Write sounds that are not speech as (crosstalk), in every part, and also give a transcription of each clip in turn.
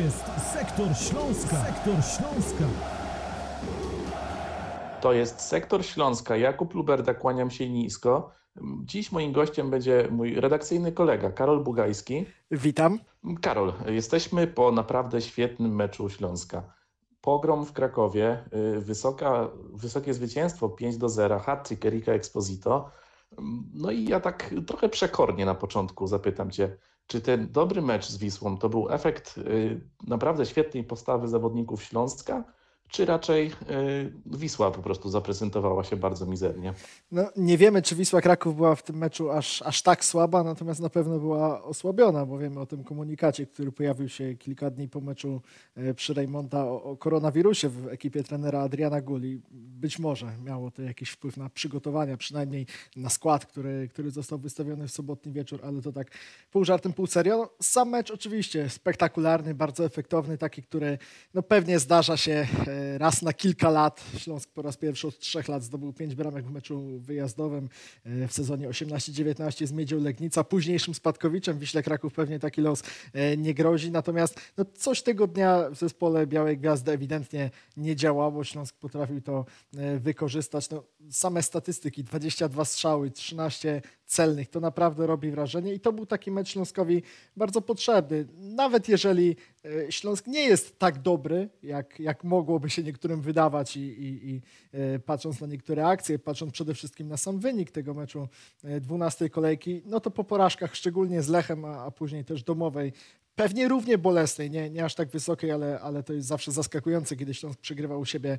jest Sektor Śląska. Sektor Śląska. To jest Sektor Śląska. Jakub Luberda, kłaniam się nisko. Dziś moim gościem będzie mój redakcyjny kolega Karol Bugajski. Witam. Karol, jesteśmy po naprawdę świetnym meczu Śląska. Pogrom w Krakowie, y, wysoka, wysokie zwycięstwo 5 do 0, hat-trick Erika Exposito. No i ja tak trochę przekornie na początku zapytam Cię, czy ten dobry mecz z Wisłą to był efekt y, naprawdę świetnej postawy zawodników Śląska, czy raczej y, Wisła po prostu zaprezentowała się bardzo mizernie? No, nie wiemy, czy Wisła Kraków była w tym meczu aż, aż tak słaba, natomiast na pewno była osłabiona, bo wiemy o tym komunikacie, który pojawił się kilka dni po meczu e, przy Rejmonta o, o koronawirusie w ekipie trenera Adriana Guli. Być może miało to jakiś wpływ na przygotowania, przynajmniej na skład, który, który został wystawiony w sobotni wieczór, ale to tak pół żartem, pół serio. No, sam mecz oczywiście spektakularny, bardzo efektowny, taki, który no, pewnie zdarza się e, raz na kilka lat. Śląsk po raz pierwszy od trzech lat zdobył pięć bramek w meczu wyjazdowym e, w sezonie 18-19 z Miedzią Legnica. Późniejszym spadkowiczem Wiśle Kraków pewnie taki los e, nie grozi. Natomiast no, coś tego dnia w zespole Białej Gwiazdy ewidentnie nie działało. Śląsk potrafił to e, wykorzystać. No, same statystyki, 22 strzały, 13 celnych, to naprawdę robi wrażenie i to był taki mecz Śląskowi bardzo potrzebny. Nawet jeżeli Śląsk nie jest tak dobry, jak, jak mogłoby się niektórym wydawać i, i, i patrząc na niektóre akcje, patrząc przede wszystkim na sam wynik tego meczu 12 kolejki, no to po porażkach, szczególnie z Lechem, a, a później też domowej, pewnie równie bolesnej, nie, nie aż tak wysokiej, ale, ale to jest zawsze zaskakujące, kiedy Śląsk przegrywał u siebie,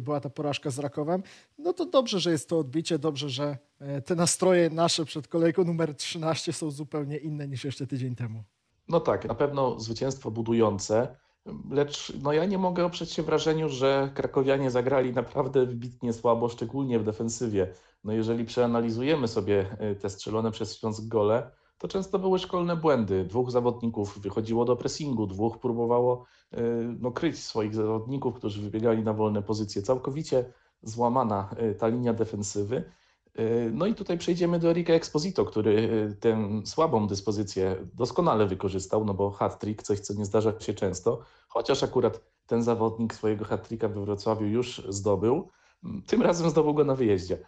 była ta porażka z Rakowem. No to dobrze, że jest to odbicie, dobrze, że te nastroje nasze przed kolejką numer 13 są zupełnie inne niż jeszcze tydzień temu. No tak, na pewno zwycięstwo budujące, lecz no ja nie mogę oprzeć się wrażeniu, że krakowianie zagrali naprawdę wybitnie słabo, szczególnie w defensywie. No jeżeli przeanalizujemy sobie te strzelone przez Śląsk gole, to często były szkolne błędy. Dwóch zawodników wychodziło do pressingu, dwóch próbowało no, kryć swoich zawodników, którzy wybiegali na wolne pozycje. Całkowicie złamana ta linia defensywy. No i tutaj przejdziemy do Erika Exposito, który tę słabą dyspozycję doskonale wykorzystał, no bo hat-trick, coś co nie zdarza się często, chociaż akurat ten zawodnik swojego hat-tricka we Wrocławiu już zdobył, tym razem zdobył go na wyjeździe.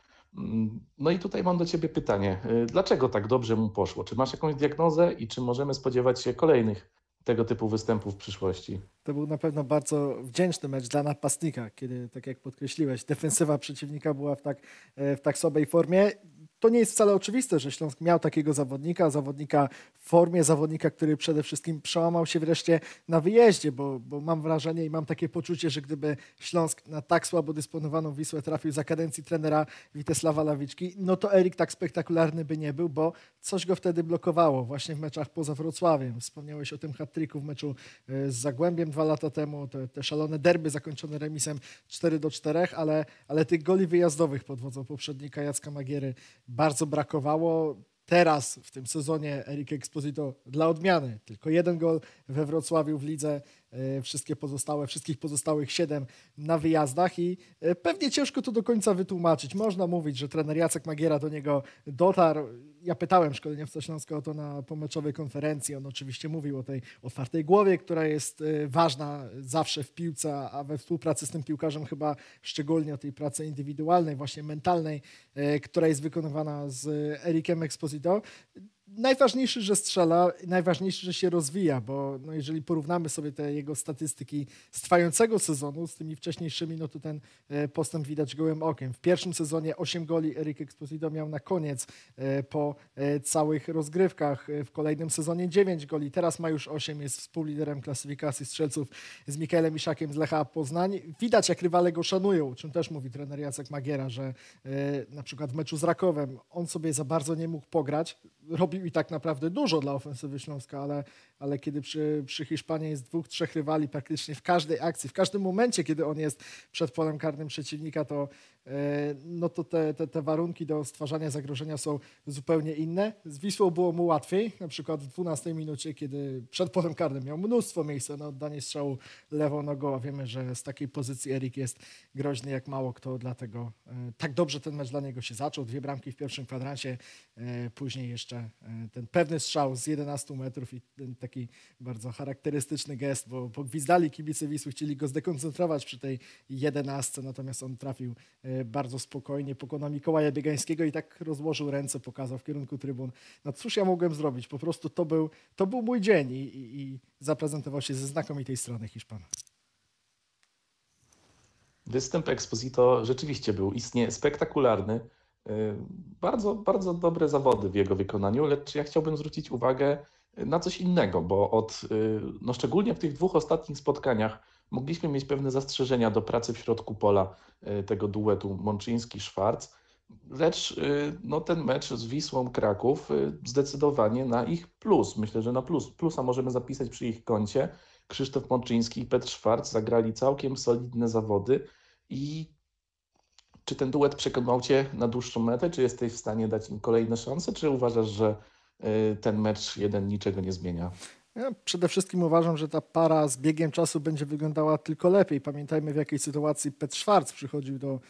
No i tutaj mam do Ciebie pytanie, dlaczego tak dobrze mu poszło? Czy masz jakąś diagnozę i czy możemy spodziewać się kolejnych tego typu występów w przyszłości? To był na pewno bardzo wdzięczny mecz dla napastnika, kiedy, tak jak podkreśliłeś, defensywa przeciwnika była w tak, w tak formie. To nie jest wcale oczywiste, że Śląsk miał takiego zawodnika, zawodnika w formie, zawodnika, który przede wszystkim przełamał się wreszcie na wyjeździe, bo, bo mam wrażenie i mam takie poczucie, że gdyby Śląsk na tak słabo dysponowaną Wisłę trafił za kadencji trenera Witesława Lawiczki, no to Erik tak spektakularny by nie był, bo coś go wtedy blokowało właśnie w meczach poza Wrocławiem. Wspomniałeś o tym hat w meczu z Zagłębiem dwa lata temu, te, te szalone derby zakończone remisem 4 do 4, ale, ale tych goli wyjazdowych pod wodzą poprzednika Jacka Magiery bardzo brakowało. Teraz w tym sezonie Erik Exposito dla odmiany tylko jeden gol we Wrocławiu w lidze, wszystkie pozostałe, wszystkich pozostałych siedem na wyjazdach i pewnie ciężko to do końca wytłumaczyć. Można mówić, że trener Jacek Magiera do niego dotarł. Ja pytałem szkoleniowca Śląska o to na pomeczowej konferencji. On oczywiście mówił o tej otwartej głowie, która jest ważna zawsze w piłce, a we współpracy z tym piłkarzem chyba szczególnie o tej pracy indywidualnej, właśnie mentalnej, która jest wykonywana z Erikiem Exposito e tal. Najważniejszy, że strzela, najważniejszy, że się rozwija, bo no jeżeli porównamy sobie te jego statystyki z trwającego sezonu z tymi wcześniejszymi, no to ten postęp widać gołym okiem. W pierwszym sezonie 8 goli Erik Exposito miał na koniec po całych rozgrywkach. W kolejnym sezonie 9 goli, teraz ma już 8, jest współliderem klasyfikacji strzelców z Mikaelem Iszakiem z Lecha Poznań. Widać, jak rywale go szanują, czym też mówi trener Jacek Magiera, że na przykład w meczu z Rakowem on sobie za bardzo nie mógł pograć, robił i tak naprawdę dużo dla ofensywy Śląska, ale, ale kiedy przy, przy Hiszpanii jest dwóch, trzech rywali praktycznie w każdej akcji, w każdym momencie, kiedy on jest przed polem karnym przeciwnika, to, e, no to te, te, te warunki do stwarzania zagrożenia są zupełnie inne. Z Wisłą było mu łatwiej, na przykład w 12 minucie, kiedy przed polem karnym miał mnóstwo miejsca na oddanie strzału lewą nogą, a wiemy, że z takiej pozycji Erik jest groźny jak mało kto, dlatego e, tak dobrze ten mecz dla niego się zaczął. Dwie bramki w pierwszym kwadransie, e, później jeszcze ten pewny strzał z 11 metrów i ten taki bardzo charakterystyczny gest, bo, bo gwizdali kibice Wisły, chcieli go zdekoncentrować przy tej 11, natomiast on trafił e, bardzo spokojnie, pokonał Mikołaja Biegańskiego i tak rozłożył ręce, pokazał w kierunku trybun. No cóż ja mogłem zrobić? Po prostu to był, to był mój dzień i, i, i zaprezentował się ze znakomitej strony Hiszpan. Występ Exposito rzeczywiście był istnie spektakularny. Y, Bardzo, bardzo dobre zawody w jego wykonaniu, lecz ja chciałbym zwrócić uwagę na coś innego, bo od, y, no szczególnie w tych dwóch ostatnich spotkaniach mogliśmy mieć pewne zastrzeżenia do pracy w środku pola y, tego duetu Mączyński-Szwarc, lecz y, no, ten mecz z Wisłą Kraków zdecydowanie na ich plus. Myślę, że na plus. Plusa możemy zapisać przy ich koncie. Krzysztof Mączyński i Petr Szwarc zagrali całkiem solidne zawody i czy ten duet przekonał Cię na dłuższą metę? Czy jesteś w stanie dać im kolejne szanse? Czy uważasz, że ten mecz jeden niczego nie zmienia? Ja przede wszystkim uważam, że ta para z biegiem czasu będzie wyglądała tylko lepiej. Pamiętajmy, w jakiej sytuacji Petr Szwarc przychodził do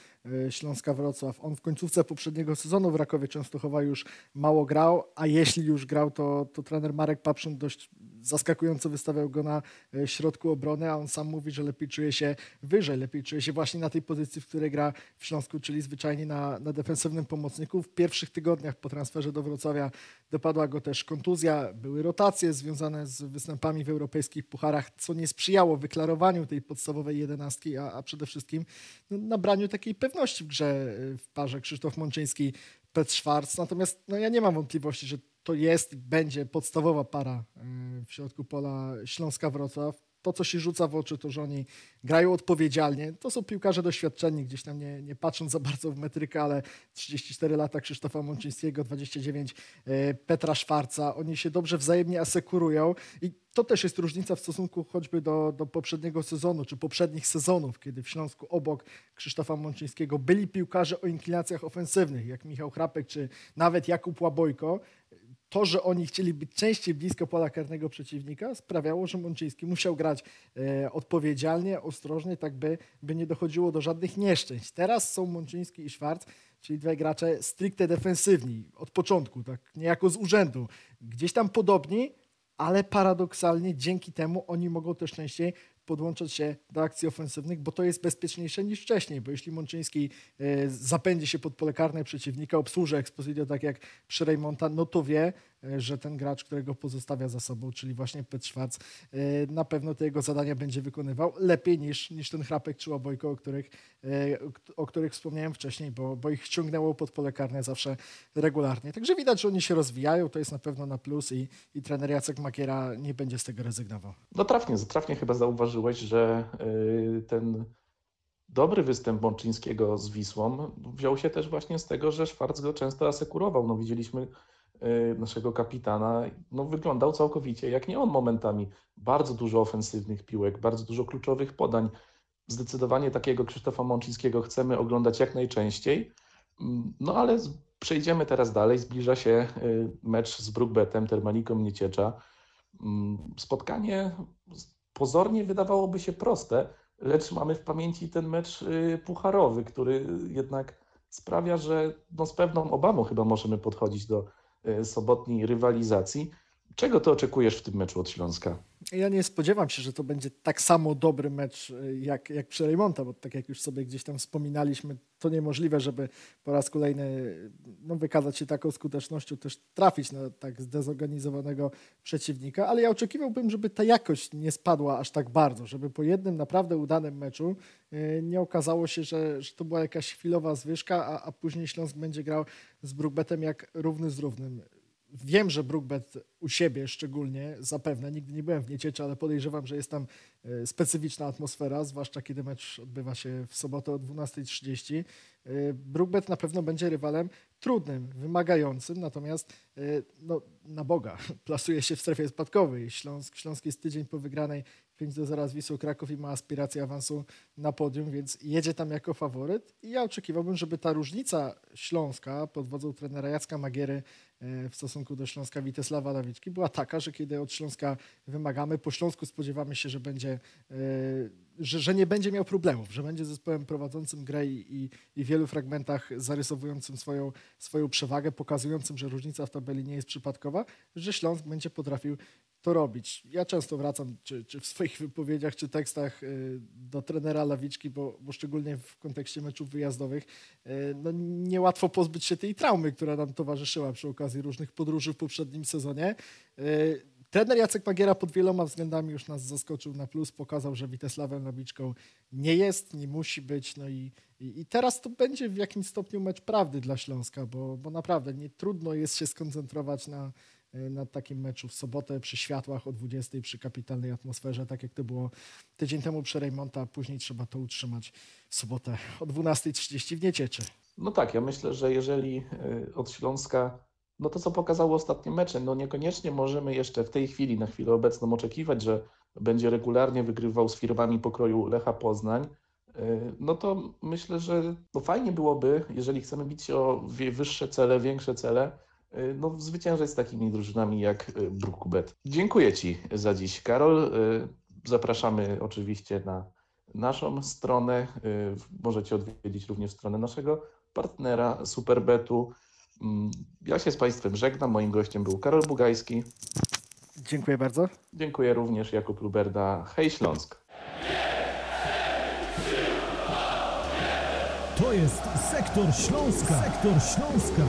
e, Śląska Wrocław. On w końcówce poprzedniego sezonu w Rakowie Częstochowa już mało grał, a jeśli już grał, to, to trener Marek Papszyn dość zaskakująco wystawiał go na e, środku obrony, a on sam mówi, że lepiej czuje się wyżej, lepiej czuje się właśnie na tej pozycji, w której gra w Śląsku, czyli zwyczajnie na, na defensywnym pomocniku. W pierwszych tygodniach po transferze do Wrocławia dopadła go też kontuzja, były rotacje związane z występami w europejskich pucharach, co nie sprzyjało wyklarowaniu tej podstawowej jedenastki, a, a przede wszystkim no, nabraniu takiej pewności w grze y, w parze Krzysztof Mączyński, Petr Szwarc. Natomiast no, ja nie mam wątpliwości, że to jest i będzie podstawowa para y, w środku pola Śląska-Wrocław. To, co się rzuca w oczy, to, że oni grają odpowiedzialnie. To są piłkarze doświadczeni, gdzieś tam nie, nie patrząc za bardzo w metrykę, ale 34 lata Krzysztofa Mączyńskiego, 29 e, Petra Szwarca. Oni się dobrze wzajemnie asekurują i to też jest różnica w stosunku choćby do, do poprzedniego sezonu, czy poprzednich sezonów, kiedy w Śląsku obok Krzysztofa Mączyńskiego byli piłkarze o inklinacjach ofensywnych, jak Michał Chrapek, czy nawet Jakub Łabojko to, że oni chcieli być częściej blisko pola karnego przeciwnika, sprawiało, że Mączyński musiał grać e, odpowiedzialnie, ostrożnie, tak by, by nie dochodziło do żadnych nieszczęść. Teraz są Mączyński i Szwarc, czyli dwaj gracze stricte defensywni, od początku, tak niejako z urzędu. Gdzieś tam podobni, ale paradoksalnie dzięki temu oni mogą też częściej podłączać się do akcji ofensywnych, bo to jest bezpieczniejsze niż wcześniej, bo jeśli Mączyński e, zapędzi się pod pole karne przeciwnika, obsłuży Exposito tak jak przy Reymonta, no to wie, że ten gracz, którego pozostawia za sobą, czyli właśnie Petr Szwac, e, na pewno te jego zadania będzie wykonywał lepiej niż, niż ten Chrapek czy Łabojko, o których, e, o których wspomniałem wcześniej, bo, bo ich ściągnęło pod pole karne zawsze regularnie. Także widać, że oni się rozwijają, to jest na pewno na plus i, i trener Jacek Makiera nie będzie z tego rezygnował. No trafnie, trafnie chyba zauważyłeś, że ten dobry występ Mączyńskiego z Wisłą wziął się też właśnie z tego, że Szwarc go często asekurował. No widzieliśmy naszego kapitana, no wyglądał całkowicie jak nie on momentami. Bardzo dużo ofensywnych piłek, bardzo dużo kluczowych podań. Zdecydowanie takiego Krzysztofa Mączyńskiego chcemy oglądać jak najczęściej. Mm, No ale przejdziemy teraz dalej. Zbliża się y, mecz z Brookbetem, Termaliką Nieciecza. Mm, Spotkanie pozornie wydawałoby się proste, lecz mamy w pamięci ten mecz y, pucharowy, który jednak sprawia, że no z pewną obawą chyba możemy podchodzić do sobotniej rywalizacji. Czego ty oczekujesz w tym meczu od Śląska? Ja nie spodziewam się, że to będzie tak samo dobry mecz y, jak, jak przy Reymonta, bo tak jak już sobie gdzieś tam wspominaliśmy, to niemożliwe, żeby po raz kolejny y, no, wykazać się taką skutecznością, też trafić na tak zdezorganizowanego przeciwnika, ale ja oczekiwałbym, żeby ta jakość nie spadła aż tak bardzo, żeby po jednym naprawdę udanym meczu y, nie okazało się, że, że to była jakaś chwilowa zwyżka, a, a później Śląsk będzie grał z Brookbetem jak równy z równym. Wiem, że Brookbet u siebie szczególnie, zapewne, nigdy nie byłem w Niecieczu, ale podejrzewam, że jest tam e, specyficzna atmosfera, zwłaszcza kiedy mecz odbywa się w sobotę o 12.30. E, Brookbet na pewno będzie rywalem trudnym, wymagającym, natomiast e, no, na Boga (laughs) plasuje się w strefie spadkowej. Śląsk, Śląsk jest tydzień po wygranej 5 do 0 z Kraków i ma aspiracje awansu na podium, więc jedzie tam jako faworyt. I ja oczekiwałbym, żeby ta różnica Śląska pod wodzą trenera Jacka Magiery e, w stosunku do Śląska Witesława Lawiczki była taka, że kiedy od Śląska wymagamy, po Śląsku spodziewamy się, że będzie, e, że, że nie będzie miał problemów, że będzie zespołem prowadzącym grę i, i, i w wielu fragmentach zarysowującym swoją, swoją przewagę, pokazującym, że różnica w tabeli nie jest przypadkowa, że Śląsk będzie potrafił to robić. Ja często wracam, czy, czy w swoich wypowiedziach, czy tekstach y, do trenera Lawiczki, bo, bo szczególnie w kontekście meczów wyjazdowych, y, no niełatwo pozbyć się tej traumy, która nam towarzyszyła przy okazji różnych podróży w poprzednim sezonie. Y, Trener Jacek Magiera pod wieloma względami już nas zaskoczył na plus, pokazał, że Witesławem Lawiczką nie jest, nie musi być, no i, i, i teraz to będzie w jakimś stopniu mecz prawdy dla Śląska, bo, bo naprawdę nie trudno jest się skoncentrować na, na takim meczu w sobotę przy światłach o 20 przy kapitalnej atmosferze, tak jak to było tydzień temu przy Rejmonta, a później trzeba to utrzymać w sobotę o 12.30 w Niecieczy. No tak, ja myślę, że jeżeli y, od Śląska, no to co pokazało ostatnie mecze, no niekoniecznie możemy jeszcze w tej chwili, na chwilę obecną oczekiwać, że będzie regularnie wygrywał z firmami pokroju Lecha Poznań, y, no to myślę, że no fajnie byłoby, jeżeli chcemy bić o wyższe cele, większe cele, no zwyciężać z takimi drużynami jak y, Brookbet. Dziękuję Ci za dziś, Karol. Y, Zapraszamy oczywiście na naszą stronę. Możecie odwiedzić również stronę naszego partnera Superbetu. Mm, Ja się z Państwem żegnam. Moim gościem był Karol Bugajski. Dziękuję bardzo. Dziękuję również Jakub Luberda. Hej Śląsk! To jest Sektor Śląska. Sektor Śląska.